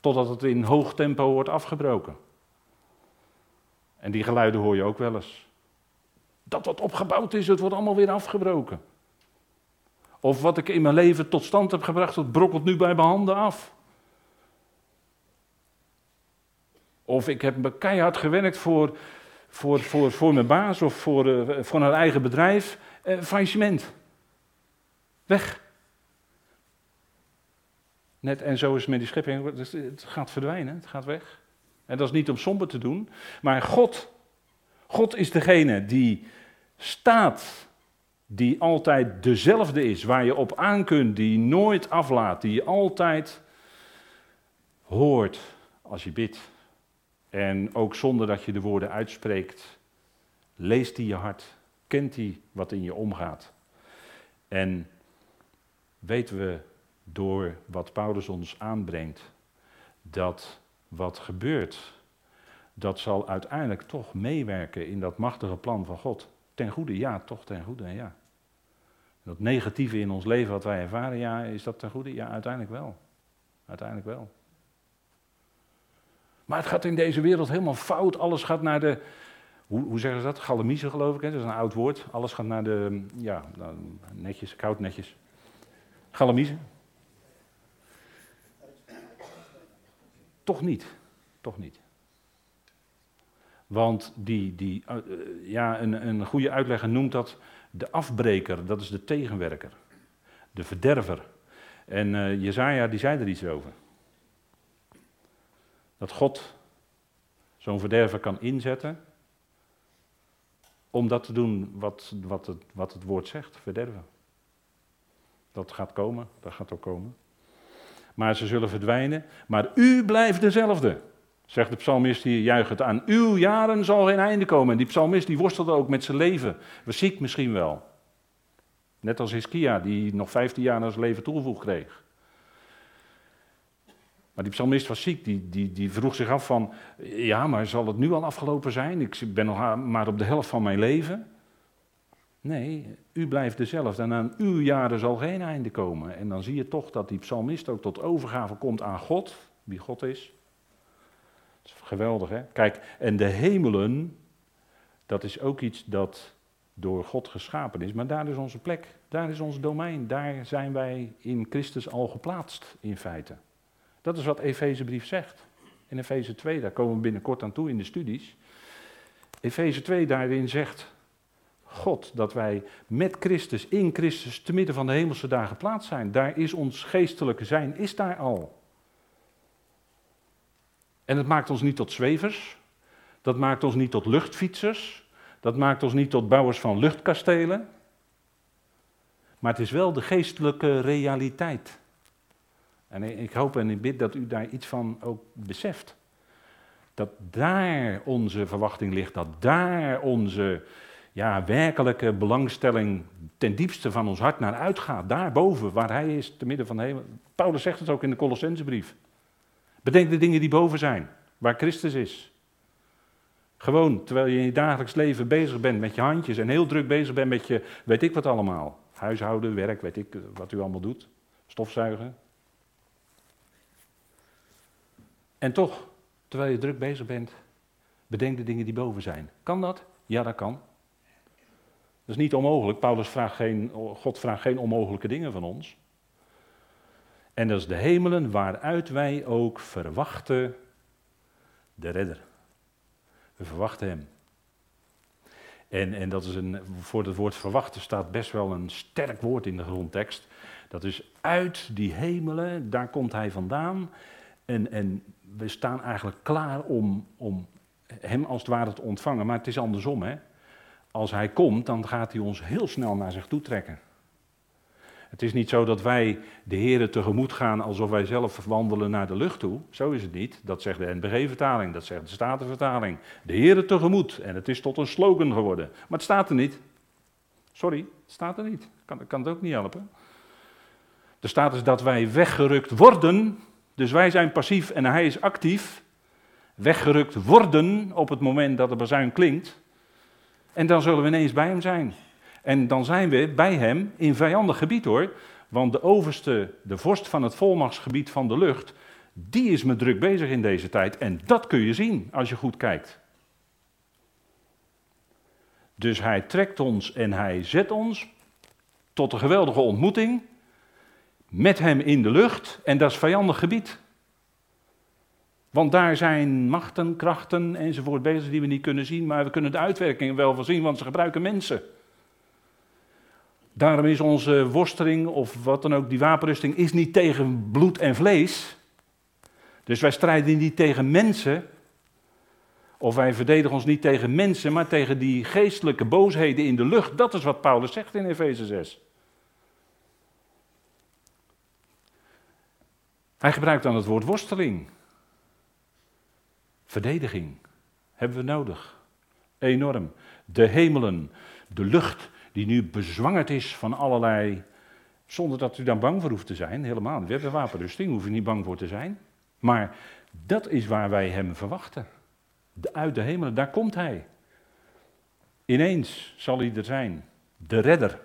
Totdat het in hoog tempo wordt afgebroken. En die geluiden hoor je ook wel eens. Dat wat opgebouwd is, het wordt allemaal weer afgebroken. Of wat ik in mijn leven tot stand heb gebracht, dat brokkelt nu bij mijn handen af. Of ik heb keihard gewerkt voor, voor, voor, voor mijn baas of voor, uh, voor een eigen bedrijf. Uh, faillissement. Weg. Net, en zo is het met die schepping. Het gaat verdwijnen, het gaat weg. En dat is niet om somber te doen. Maar God, God is degene die staat die altijd dezelfde is, waar je op aan kunt, die nooit aflaat, die je altijd hoort als je bidt. En ook zonder dat je de woorden uitspreekt, leest hij je hart, kent hij wat in je omgaat. En weten we door wat Paulus ons aanbrengt, dat wat gebeurt, dat zal uiteindelijk toch meewerken in dat machtige plan van God. Ten goede, ja, toch ten goede, ja. Dat negatieve in ons leven wat wij ervaren, ja, is dat ten goede? Ja, uiteindelijk wel. Uiteindelijk wel. Maar het gaat in deze wereld helemaal fout. Alles gaat naar de, hoe, hoe zeggen ze dat? Galamiezen geloof ik, hè? dat is een oud woord. Alles gaat naar de, ja, nou, netjes, koud netjes. Galamiezen. Toch niet. Toch niet. Want die, die, eh, ja, een, een goede uitlegger noemt dat de afbreker, dat is de tegenwerker, de verderver. En uh, Jezaja die zei er iets over. Dat God zo'n verderver kan inzetten om dat te doen wat, wat, het, wat het woord zegt, verderven. Dat gaat komen, dat gaat ook komen. Maar ze zullen verdwijnen, maar u blijft dezelfde. Zegt de psalmist hier, juich het aan. Uw jaren zal geen einde komen. En die psalmist die worstelde ook met zijn leven. Was ziek misschien wel. Net als Hiskia, die nog 15 jaar aan zijn leven toegevoegd kreeg. Maar die psalmist was ziek, die, die, die vroeg zich af van, ja, maar zal het nu al afgelopen zijn? Ik ben nog maar op de helft van mijn leven. Nee, u blijft dezelfde en aan uw jaren zal geen einde komen. En dan zie je toch dat die psalmist ook tot overgave komt aan God, wie God is. Geweldig, hè? Kijk, en de hemelen, dat is ook iets dat door God geschapen is, maar daar is onze plek, daar is ons domein, daar zijn wij in Christus al geplaatst, in feite. Dat is wat Efezebrief zegt. In Efeze 2, daar komen we binnenkort aan toe in de studies. Efeze 2 daarin zegt God dat wij met Christus, in Christus, te midden van de hemelse dagen geplaatst zijn. Daar is ons geestelijke zijn, is daar al. En het maakt ons niet tot zwevers. Dat maakt ons niet tot luchtfietsers. Dat maakt ons niet tot bouwers van luchtkastelen. Maar het is wel de geestelijke realiteit. En ik hoop en ik bid dat u daar iets van ook beseft. Dat daar onze verwachting ligt, dat daar onze ja, werkelijke belangstelling ten diepste van ons hart naar uitgaat. Daarboven, waar hij is, te midden van de hemel. Paulus zegt het ook in de Colossensebrief. Bedenk de dingen die boven zijn, waar Christus is. Gewoon, terwijl je in je dagelijks leven bezig bent met je handjes en heel druk bezig bent met je, weet ik wat allemaal. Huishouden, werk, weet ik wat u allemaal doet. Stofzuigen, En toch, terwijl je druk bezig bent, bedenk de dingen die boven zijn. Kan dat? Ja, dat kan. Dat is niet onmogelijk. Paulus vraagt geen, God vraagt geen onmogelijke dingen van ons. En dat is de hemelen waaruit wij ook verwachten de redder. We verwachten hem. En, en dat is een, voor het woord verwachten staat best wel een sterk woord in de grondtekst. Dat is uit die hemelen, daar komt hij vandaan. En, en we staan eigenlijk klaar om, om hem als het ware te ontvangen. Maar het is andersom. Hè? Als hij komt, dan gaat hij ons heel snel naar zich toe trekken. Het is niet zo dat wij de Heeren tegemoet gaan alsof wij zelf wandelen naar de lucht toe. Zo is het niet. Dat zegt de NBG-vertaling, dat zegt de Statenvertaling. De Heeren tegemoet. En het is tot een slogan geworden. Maar het staat er niet. Sorry, het staat er niet. Kan, kan het ook niet helpen. Er staat dus dat wij weggerukt worden dus wij zijn passief en hij is actief. Weggerukt worden op het moment dat de bazuin klinkt. En dan zullen we ineens bij hem zijn. En dan zijn we bij hem in vijandig gebied hoor. Want de overste, de vorst van het volmachtsgebied van de lucht, die is met druk bezig in deze tijd. En dat kun je zien als je goed kijkt. Dus hij trekt ons en hij zet ons tot een geweldige ontmoeting met hem in de lucht en dat is vijandig gebied. Want daar zijn machten, krachten enzovoort bezig die we niet kunnen zien, maar we kunnen de uitwerkingen wel voorzien, want ze gebruiken mensen. Daarom is onze worsteling of wat dan ook, die wapenrusting, is niet tegen bloed en vlees. Dus wij strijden niet tegen mensen, of wij verdedigen ons niet tegen mensen, maar tegen die geestelijke boosheden in de lucht. Dat is wat Paulus zegt in Efeze 6. Hij gebruikt dan het woord worsteling. Verdediging hebben we nodig. Enorm. De hemelen, de lucht die nu bezwangerd is van allerlei. Zonder dat u daar bang voor hoeft te zijn, helemaal. We hebben wapenrusting, hoef je niet bang voor te zijn. Maar dat is waar wij hem verwachten. Uit de hemelen, daar komt hij. Ineens zal hij er zijn. De redder.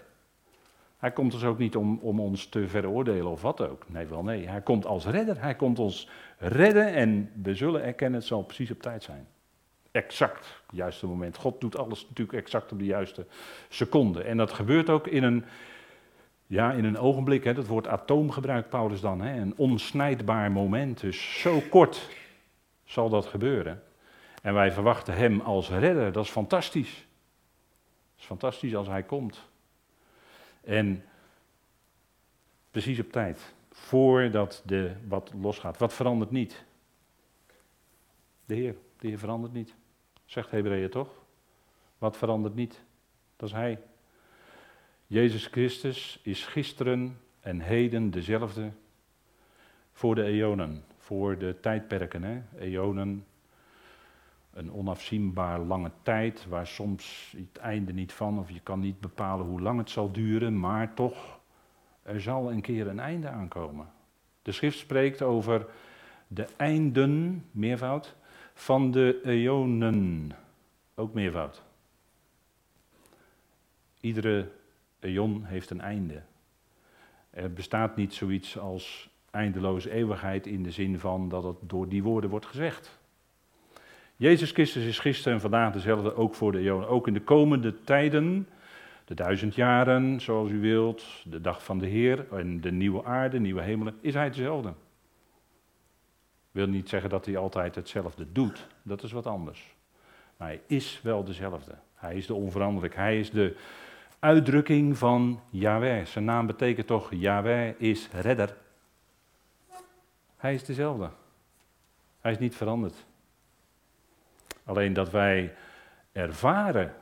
Hij komt dus ook niet om, om ons te veroordelen of wat ook. Nee, wel nee. Hij komt als redder. Hij komt ons redden en we zullen erkennen, het zal precies op tijd zijn. Exact, het juiste moment. God doet alles natuurlijk exact op de juiste seconde. En dat gebeurt ook in een, ja, in een ogenblik. Hè, dat woord atoom gebruikt Paulus dan. Hè, een onsnijdbaar moment. Dus zo kort zal dat gebeuren. En wij verwachten Hem als redder. Dat is fantastisch. Het is fantastisch als Hij komt. En precies op tijd. Voordat de, wat losgaat. Wat verandert niet? De Heer. De Heer verandert niet. Zegt Hebreeën toch? Wat verandert niet? Dat is Hij. Jezus Christus is gisteren en heden dezelfde voor de eonen, voor de tijdperken. Hè? Eonen, een onafzienbaar lange tijd, waar soms het einde niet van, of je kan niet bepalen hoe lang het zal duren, maar toch, er zal een keer een einde aankomen. De schrift spreekt over de einden, meervoud, van de eonen, ook meervoud. Iedere eon heeft een einde. Er bestaat niet zoiets als eindeloze eeuwigheid in de zin van dat het door die woorden wordt gezegd. Jezus Christus is gisteren en vandaag dezelfde, ook voor de eeuwen. Ook in de komende tijden, de duizend jaren, zoals u wilt, de dag van de Heer en de nieuwe aarde, nieuwe hemelen, is hij dezelfde. Wil niet zeggen dat hij altijd hetzelfde doet, dat is wat anders. Maar hij is wel dezelfde. Hij is de onveranderlijk. Hij is de uitdrukking van Yahweh. Zijn naam betekent toch Yahweh is redder. Hij is dezelfde. Hij is niet veranderd. Alleen dat wij ervaren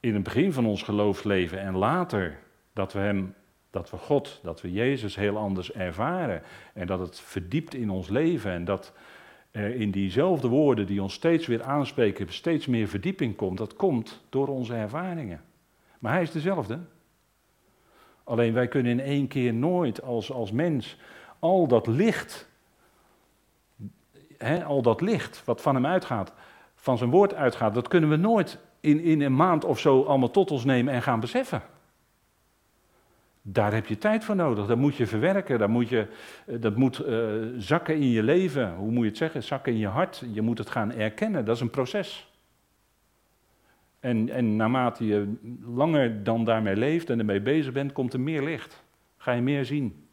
in het begin van ons geloofsleven en later dat we Hem, dat we God, dat we Jezus heel anders ervaren en dat het verdiept in ons leven en dat in diezelfde woorden die ons steeds weer aanspreken steeds meer verdieping komt, dat komt door onze ervaringen. Maar Hij is dezelfde. Alleen wij kunnen in één keer nooit als, als mens al dat licht al dat licht wat van hem uitgaat, van zijn woord uitgaat, dat kunnen we nooit in, in een maand of zo allemaal tot ons nemen en gaan beseffen. Daar heb je tijd voor nodig. Dat moet je verwerken. Dat moet, je, eh, dat moet uh, zakken in je leven. Hoe moet je het zeggen? Zakken in je hart. Je moet het gaan erkennen. Dat is een proces. En, en naarmate je langer dan daarmee leeft en ermee bezig bent, komt er meer licht. Ga je meer zien.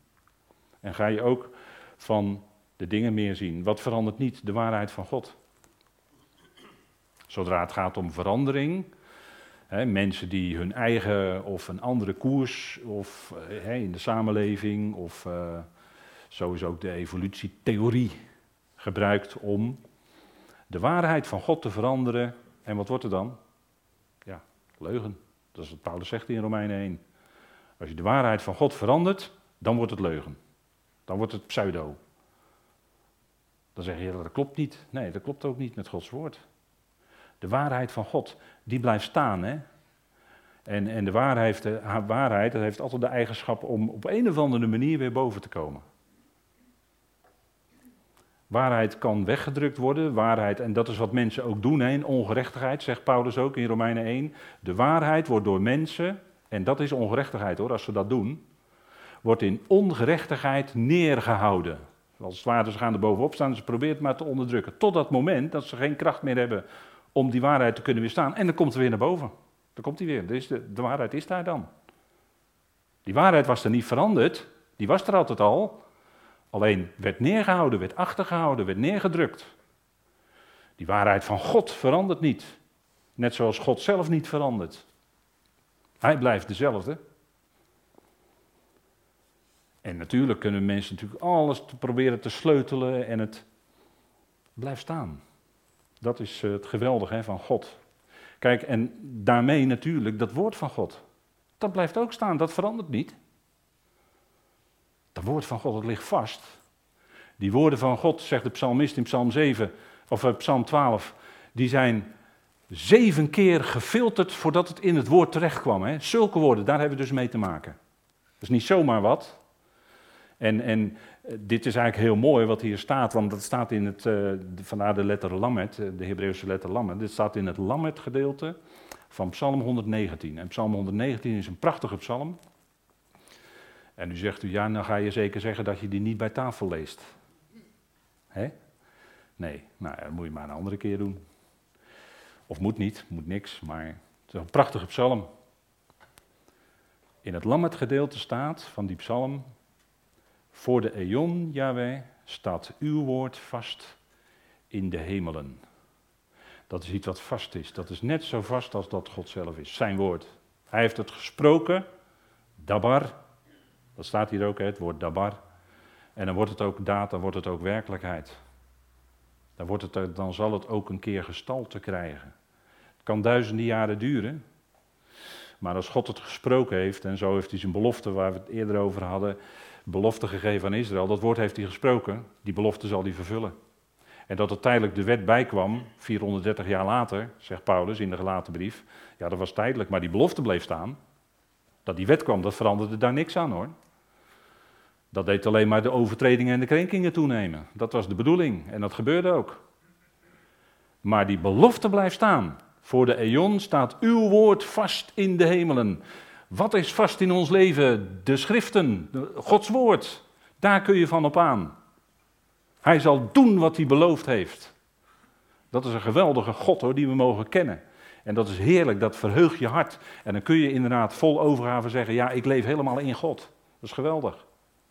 En ga je ook van de dingen meer zien. Wat verandert niet? De waarheid van God. Zodra het gaat om verandering, mensen die hun eigen of een andere koers of eh, in de samenleving of uh, zo is ook de evolutietheorie gebruikt om de waarheid van God te veranderen. En wat wordt er dan? Ja, leugen. Dat is wat Paulus zegt in Romeinen 1. Als je de waarheid van God verandert, dan wordt het leugen. Dan wordt het pseudo. Dan zeg je, dat klopt niet. Nee, dat klopt ook niet met Gods woord. De waarheid van God, die blijft staan. Hè? En, en de waarheid, de waarheid dat heeft altijd de eigenschap om op een of andere manier weer boven te komen. Waarheid kan weggedrukt worden, waarheid, en dat is wat mensen ook doen, hè, in ongerechtigheid, zegt Paulus ook in Romeinen 1. De waarheid wordt door mensen, en dat is ongerechtigheid hoor, als ze dat doen, wordt in ongerechtigheid neergehouden. Als het ware, ze gaan er bovenop staan ze proberen het maar te onderdrukken. Tot dat moment dat ze geen kracht meer hebben om die waarheid te kunnen weerstaan. En dan komt er weer naar boven. Dan komt hij weer. Dus de, de waarheid is daar dan. Die waarheid was er niet veranderd. Die was er altijd al. Alleen werd neergehouden, werd achtergehouden, werd neergedrukt. Die waarheid van God verandert niet. Net zoals God zelf niet verandert. Hij blijft dezelfde. En natuurlijk kunnen mensen natuurlijk alles te proberen te sleutelen en het blijft staan. Dat is eh, het geweldige van God. Kijk, en daarmee natuurlijk dat woord van God. Dat blijft ook staan, dat verandert niet. Dat woord van God, dat ligt vast. Die woorden van God, zegt de psalmist in psalm 7, of uh, psalm 12, die zijn zeven keer gefilterd voordat het in het woord terecht kwam. Hè? Zulke woorden, daar hebben we dus mee te maken. Dat is niet zomaar wat. En, en eh, dit is eigenlijk heel mooi wat hier staat, want dat staat in het, uh, vandaar de letter Lamet, eh, de Hebreeuwse letter Lamet. Dit staat in het Lamet gedeelte van Psalm 119. En Psalm 119 is een prachtige psalm. En nu zegt u, ja, dan ga je zeker zeggen dat je die niet bij tafel leest. Hè? Nee, nou, dat moet je maar een andere keer doen. Of moet niet, moet niks, maar het is een prachtige psalm. In het Lamet gedeelte staat van die psalm, voor de eon, Yahweh, staat uw woord vast in de hemelen. Dat is iets wat vast is. Dat is net zo vast als dat God zelf is, zijn woord. Hij heeft het gesproken, dabar. Dat staat hier ook, het woord dabar. En dan wordt het ook daad, dan wordt het ook werkelijkheid. Dan, wordt het, dan zal het ook een keer gestalte krijgen. Het kan duizenden jaren duren. Maar als God het gesproken heeft, en zo heeft hij zijn belofte waar we het eerder over hadden, belofte gegeven aan Israël, dat woord heeft hij gesproken, die belofte zal hij vervullen. En dat er tijdelijk de wet bijkwam, 430 jaar later, zegt Paulus in de gelaten brief, ja dat was tijdelijk, maar die belofte bleef staan. Dat die wet kwam, dat veranderde daar niks aan hoor. Dat deed alleen maar de overtredingen en de krenkingen toenemen. Dat was de bedoeling en dat gebeurde ook. Maar die belofte blijft staan. Voor de eon staat uw woord vast in de hemelen. Wat is vast in ons leven? De schriften, Gods woord. Daar kun je van op aan. Hij zal doen wat hij beloofd heeft. Dat is een geweldige God hoor, die we mogen kennen. En dat is heerlijk, dat verheugt je hart. En dan kun je inderdaad vol overgave zeggen, ja, ik leef helemaal in God. Dat is geweldig.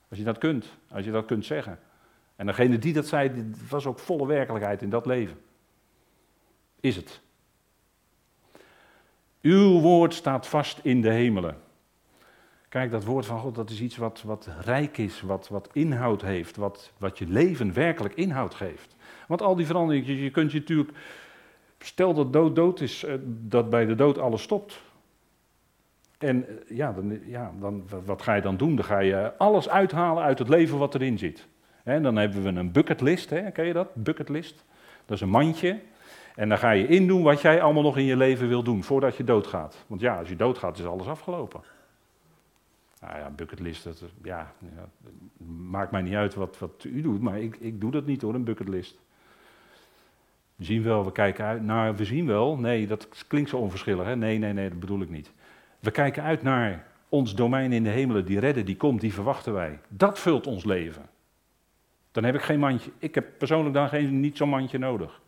Als je dat kunt, als je dat kunt zeggen. En degene die dat zei, was ook volle werkelijkheid in dat leven. Is het. Uw woord staat vast in de hemelen. Kijk, dat woord van God, dat is iets wat, wat rijk is, wat, wat inhoud heeft, wat, wat je leven werkelijk inhoud geeft. Want al die veranderingen, je kunt je natuurlijk, stel dat dood dood is, eh, dat bij de dood alles stopt. En eh, ja, dan, ja dan, wat ga je dan doen? Dan ga je alles uithalen uit het leven wat erin zit. En dan hebben we een bucketlist, ken je dat? Bucketlist. Dat is een mandje. En dan ga je indoen wat jij allemaal nog in je leven wil doen voordat je doodgaat. Want ja, als je doodgaat is alles afgelopen. Nou ja, bucketlist, dat, ja, ja, maakt mij niet uit wat, wat u doet, maar ik, ik doe dat niet hoor, een bucketlist. We zien wel, we kijken uit naar, we zien wel, nee, dat klinkt zo onverschillig, hè? nee, nee, nee, dat bedoel ik niet. We kijken uit naar ons domein in de hemelen, die redden, die komt, die verwachten wij. Dat vult ons leven. Dan heb ik geen mandje, ik heb persoonlijk dan geen, niet zo'n mandje nodig.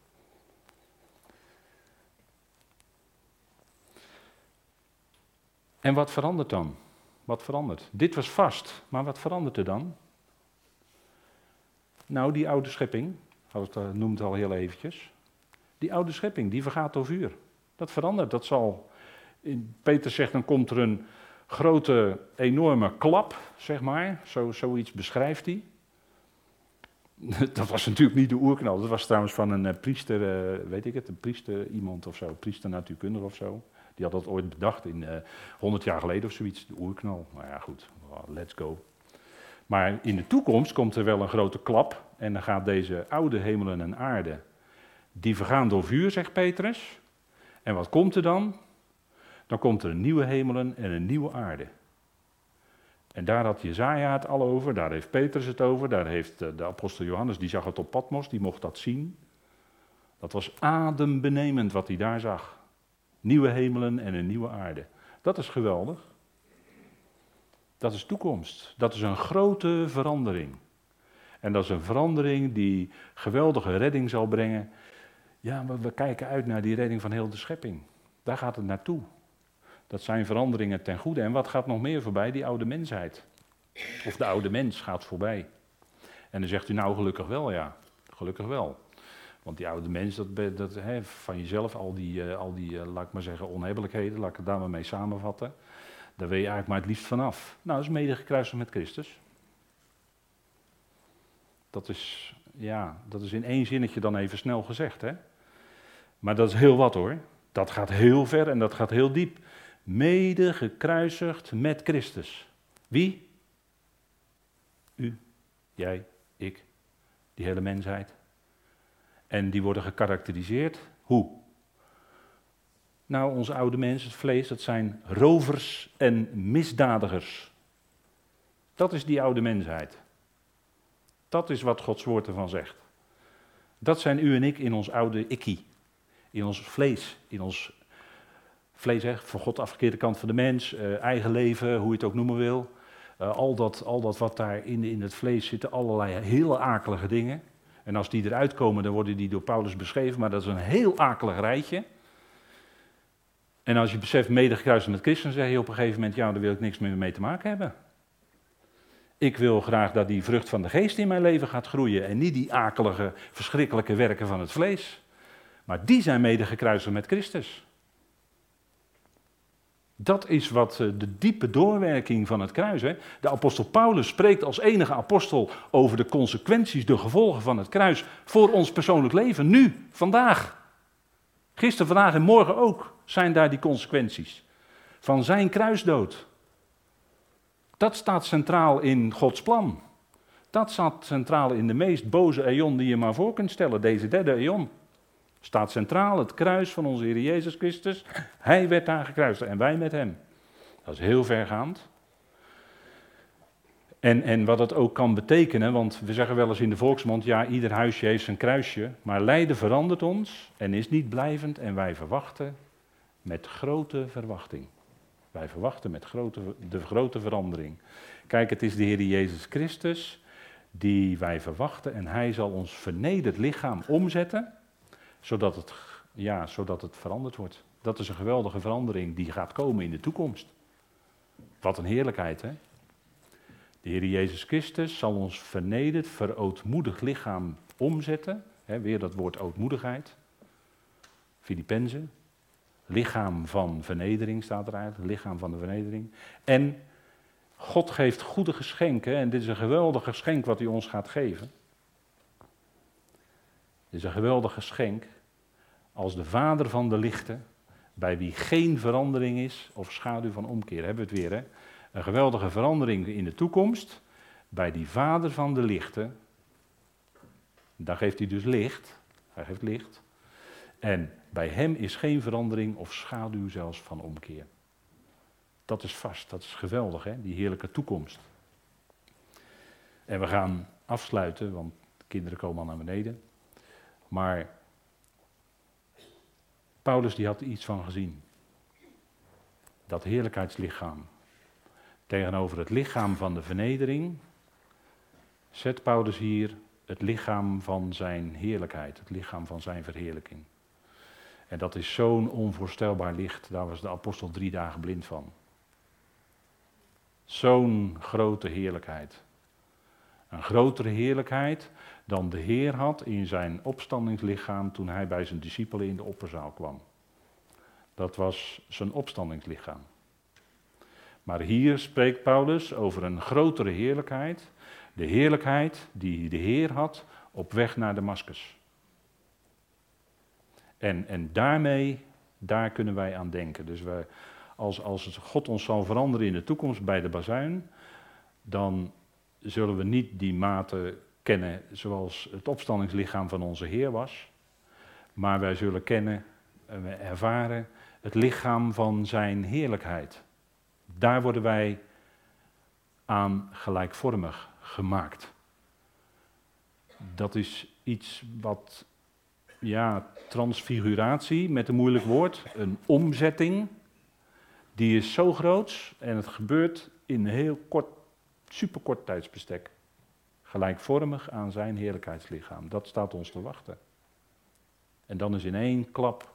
En wat verandert dan? Wat verandert? Dit was vast, maar wat verandert er dan? Nou, die oude schepping, het uh, noemt al heel eventjes. Die oude schepping, die vergaat door vuur. Dat verandert, dat zal... Peter zegt, dan komt er een grote, enorme klap, zeg maar. Zo, zoiets beschrijft hij. Dat was natuurlijk niet de oerknal. Dat was trouwens van een uh, priester, uh, weet ik het, een priester iemand of zo. Priester natuurkundige of zo. Die had dat ooit bedacht in uh, eh, 100 jaar geleden of zoiets, de oerknal. Maar ja, goed, let's go. Maar in de toekomst komt er wel een grote klap en dan gaat deze oude hemelen en aarde, die vergaan door vuur, zegt Petrus. En wat komt er dan? Dan komt er een nieuwe hemelen en een nieuwe aarde. En daar had Jezaja het al over, daar heeft Petrus het over, daar heeft eh, de apostel Johannes, die zag het op Patmos, die mocht dat zien. Dat was adembenemend wat hij daar zag. Nieuwe hemelen en een nieuwe aarde. Dat is geweldig. Dat is toekomst. Dat is een grote verandering. En dat is een verandering die geweldige redding zal brengen. Ja, we kijken uit naar die redding van heel de schepping. Daar gaat het naartoe. Dat zijn veranderingen ten goede. En wat gaat nog meer voorbij? Die oude mensheid. Of de oude mens gaat voorbij. En dan zegt u nou gelukkig wel, ja. Gelukkig wel. Want die oude mens, dat, dat, van jezelf, al die, uh, al die uh, laat ik maar zeggen, onhebbelijkheden, laat ik het daar maar mee samenvatten. Daar wil je eigenlijk maar het liefst vanaf. Nou, dat is mede gekruisigd met Christus. Dat is, ja, dat is in één zinnetje dan even snel gezegd, hè. Maar dat is heel wat hoor. Dat gaat heel ver en dat gaat heel diep. Mede gekruisigd met Christus. Wie? U, jij, ik, die hele mensheid. En die worden gekarakteriseerd. Hoe? Nou, onze oude mensen, het vlees, dat zijn rovers en misdadigers. Dat is die oude mensheid. Dat is wat Gods woord ervan zegt. Dat zijn u en ik in ons oude ikkie. In ons vlees. In ons vlees, hè, van God afgekeerde kant van de mens. Eh, eigen leven, hoe je het ook noemen wil. Uh, al, dat, al dat wat daar in, in het vlees zit, allerlei hele akelige dingen. En als die eruit komen, dan worden die door Paulus beschreven, maar dat is een heel akelig rijtje. En als je beseft medegekruist met Christus, dan zeg je op een gegeven moment, ja, daar wil ik niks meer mee te maken hebben. Ik wil graag dat die vrucht van de geest in mijn leven gaat groeien en niet die akelige, verschrikkelijke werken van het vlees. Maar die zijn mede gekruisigd met Christus. Dat is wat eh, de diepe doorwerking van het kruis. Hè? De apostel Paulus spreekt als enige apostel over de consequenties, de gevolgen van het kruis voor ons persoonlijk leven. Nu, vandaag. Gisteren, vandaag en morgen ook zijn daar die consequenties. Van zijn kruisdood. Dat staat centraal in Gods plan. Dat staat centraal in de meest boze eon die je maar voor kunt stellen, deze derde eon. Staat centraal het kruis van onze Heer Jezus Christus. Hij werd daar gekruisigd en wij met hem. Dat is heel vergaand. En, en wat dat ook kan betekenen, want we zeggen wel eens in de volksmond, ja, ieder huisje heeft zijn kruisje, maar lijden verandert ons en is niet blijvend en wij verwachten met grote verwachting. Wij verwachten met grote, de grote verandering. Kijk, het is de Heer Jezus Christus die wij verwachten en hij zal ons vernederd lichaam omzetten, zodat het, ja, zodat het veranderd wordt. Dat is een geweldige verandering die gaat komen in de toekomst. Wat een heerlijkheid, hè? De Heer Jezus Christus zal ons vernederd, verootmoedigd lichaam omzetten. Hè, weer dat woord ootmoedigheid. Filippenzen. Lichaam van vernedering staat er eigenlijk, lichaam van de vernedering. En God geeft goede geschenken en dit is een geweldig geschenk wat hij ons gaat geven. Dit is een geweldig geschenk als de vader van de lichten, bij wie geen verandering is of schaduw van omkeer. Hebben we het weer, hè? Een geweldige verandering in de toekomst bij die vader van de lichten. Daar geeft hij dus licht. Hij geeft licht. En bij hem is geen verandering of schaduw zelfs van omkeer. Dat is vast, dat is geweldig, hè? die heerlijke toekomst. En we gaan afsluiten, want de kinderen komen al naar beneden. Maar Paulus die had iets van gezien. Dat heerlijkheidslichaam. Tegenover het lichaam van de vernedering zet Paulus hier het lichaam van zijn heerlijkheid, het lichaam van zijn verheerlijking. En dat is zo'n onvoorstelbaar licht, daar was de apostel drie dagen blind van. Zo'n grote heerlijkheid. Een grotere heerlijkheid dan de Heer had in zijn opstandingslichaam toen hij bij zijn discipelen in de opperzaal kwam. Dat was zijn opstandingslichaam. Maar hier spreekt Paulus over een grotere heerlijkheid. De heerlijkheid die de Heer had op weg naar Damascus. En, en daarmee, daar kunnen wij aan denken. Dus wij, als, als God ons zal veranderen in de toekomst bij de bazuin, dan zullen we niet die mate kennen zoals het opstandingslichaam van onze Heer was. Maar wij zullen kennen en ervaren het lichaam van zijn heerlijkheid. Daar worden wij aan gelijkvormig gemaakt. Dat is iets wat, ja, transfiguratie met een moeilijk woord, een omzetting, die is zo groot en het gebeurt in een heel kort, superkort tijdsbestek. Gelijkvormig aan zijn heerlijkheidslichaam. Dat staat ons te wachten. En dan is in één klap,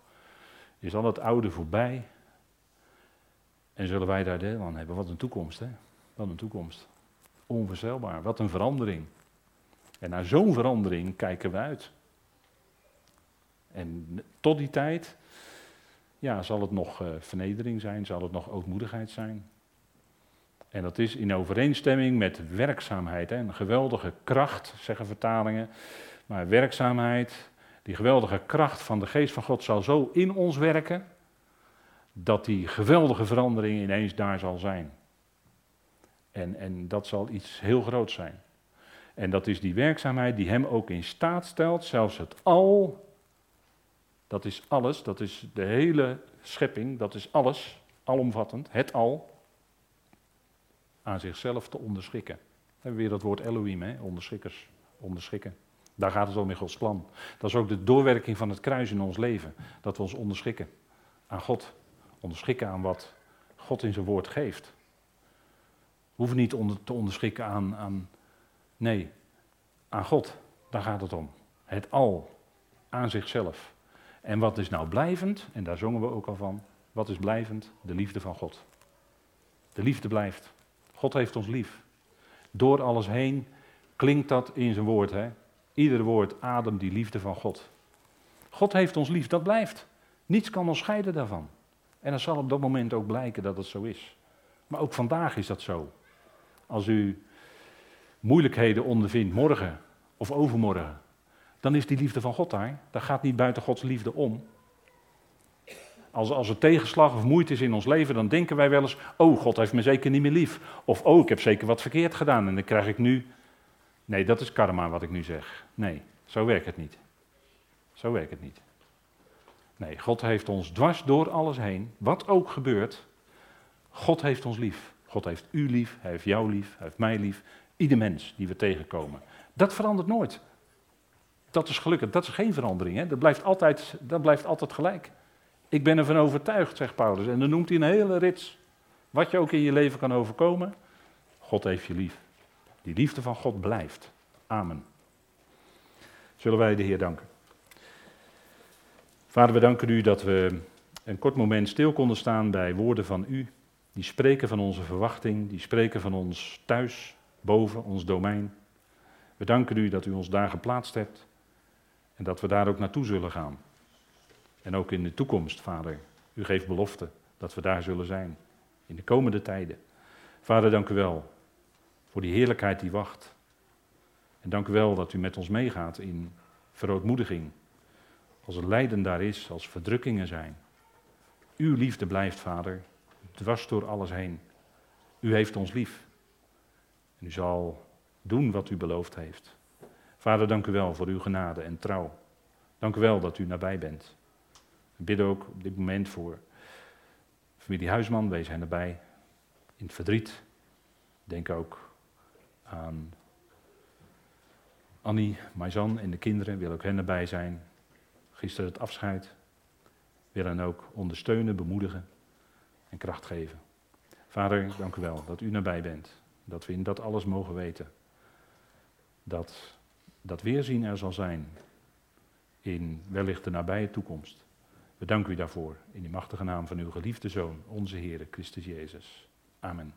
is al het oude voorbij en zullen wij daar deel aan hebben? Wat een toekomst, hè? Wat een toekomst. Onvoorstelbaar. Wat een verandering. En naar zo'n verandering kijken we uit. En tot die tijd, ja, zal het nog uh, vernedering zijn, zal het nog ootmoedigheid zijn. En dat is in overeenstemming met werkzaamheid. Een geweldige kracht, zeggen vertalingen. Maar werkzaamheid, die geweldige kracht van de geest van God zal zo in ons werken dat die geweldige verandering ineens daar zal zijn. En, en dat zal iets heel groots zijn. En dat is die werkzaamheid die hem ook in staat stelt, zelfs het al, dat is alles, dat is de hele schepping, dat is alles, alomvattend, het al, aan zichzelf te onderschikken. We hebben weer dat woord Elohim, hè? onderschikkers, onderschikken. Daar gaat het om in Gods plan. Dat is ook de doorwerking van het kruis in ons leven, dat we ons onderschikken aan God onderschikken aan wat God in zijn woord geeft. We hoeven niet onder, te onderschikken aan, aan, nee, aan God. Daar gaat het om. Het al, aan zichzelf. En wat is nou blijvend? En daar zongen we ook al van. Wat is blijvend? De liefde van God. De liefde blijft. God heeft ons lief. Door alles heen klinkt dat in zijn woord. Hè? Ieder woord ademt die liefde van God. God heeft ons lief, dat blijft. Niets kan ons scheiden daarvan. En dan zal op dat moment ook blijken dat het zo is. Maar ook vandaag is dat zo. Als u moeilijkheden ondervindt morgen of overmorgen, dan is die liefde van God daar. Dat gaat niet buiten Gods liefde om. Als, als er tegenslag of moeite is in ons leven, dan denken wij wel eens: Oh, God heeft me zeker niet meer lief. Of Oh, ik heb zeker wat verkeerd gedaan en dan krijg ik nu. Nee, dat is karma wat ik nu zeg. Nee, zo werkt het niet. Zo werkt het niet. Nee, God heeft ons dwars door alles heen, wat ook gebeurt. God heeft ons lief. God heeft u lief, hij heeft jou lief, hij heeft mij lief. Ieder mens die we tegenkomen. Dat verandert nooit. Dat is gelukkig, dat is geen verandering. Hè? Dat, blijft altijd, dat blijft altijd gelijk. Ik ben ervan overtuigd, zegt Paulus. En dan noemt hij een hele rits. Wat je ook in je leven kan overkomen. God heeft je lief. Die liefde van God blijft. Amen. Zullen wij de Heer danken. Vader, we danken u dat we een kort moment stil konden staan bij woorden van u. Die spreken van onze verwachting, die spreken van ons thuis, boven ons domein. We danken u dat u ons daar geplaatst hebt en dat we daar ook naartoe zullen gaan. En ook in de toekomst, Vader. U geeft belofte dat we daar zullen zijn. In de komende tijden. Vader, dank u wel voor die heerlijkheid die wacht. En dank u wel dat u met ons meegaat in verootmoediging. Als er lijden daar is, als verdrukkingen zijn. Uw liefde blijft, Vader, dwars door alles heen. U heeft ons lief. En u zal doen wat u beloofd heeft. Vader, dank u wel voor uw genade en trouw. Dank u wel dat u nabij bent. We bidden ook op dit moment voor familie Huisman, wees hen erbij in het verdriet. Denk ook aan Annie, Maizan en de kinderen, wil ook hen erbij zijn. Gisteren het afscheid. Wil hen ook ondersteunen, bemoedigen en kracht geven. Vader, dank u wel dat u nabij bent. Dat we in dat alles mogen weten. Dat dat weerzien er zal zijn in wellicht de nabije toekomst. We danken u daarvoor in die machtige naam van uw geliefde Zoon, onze Heer Christus Jezus. Amen.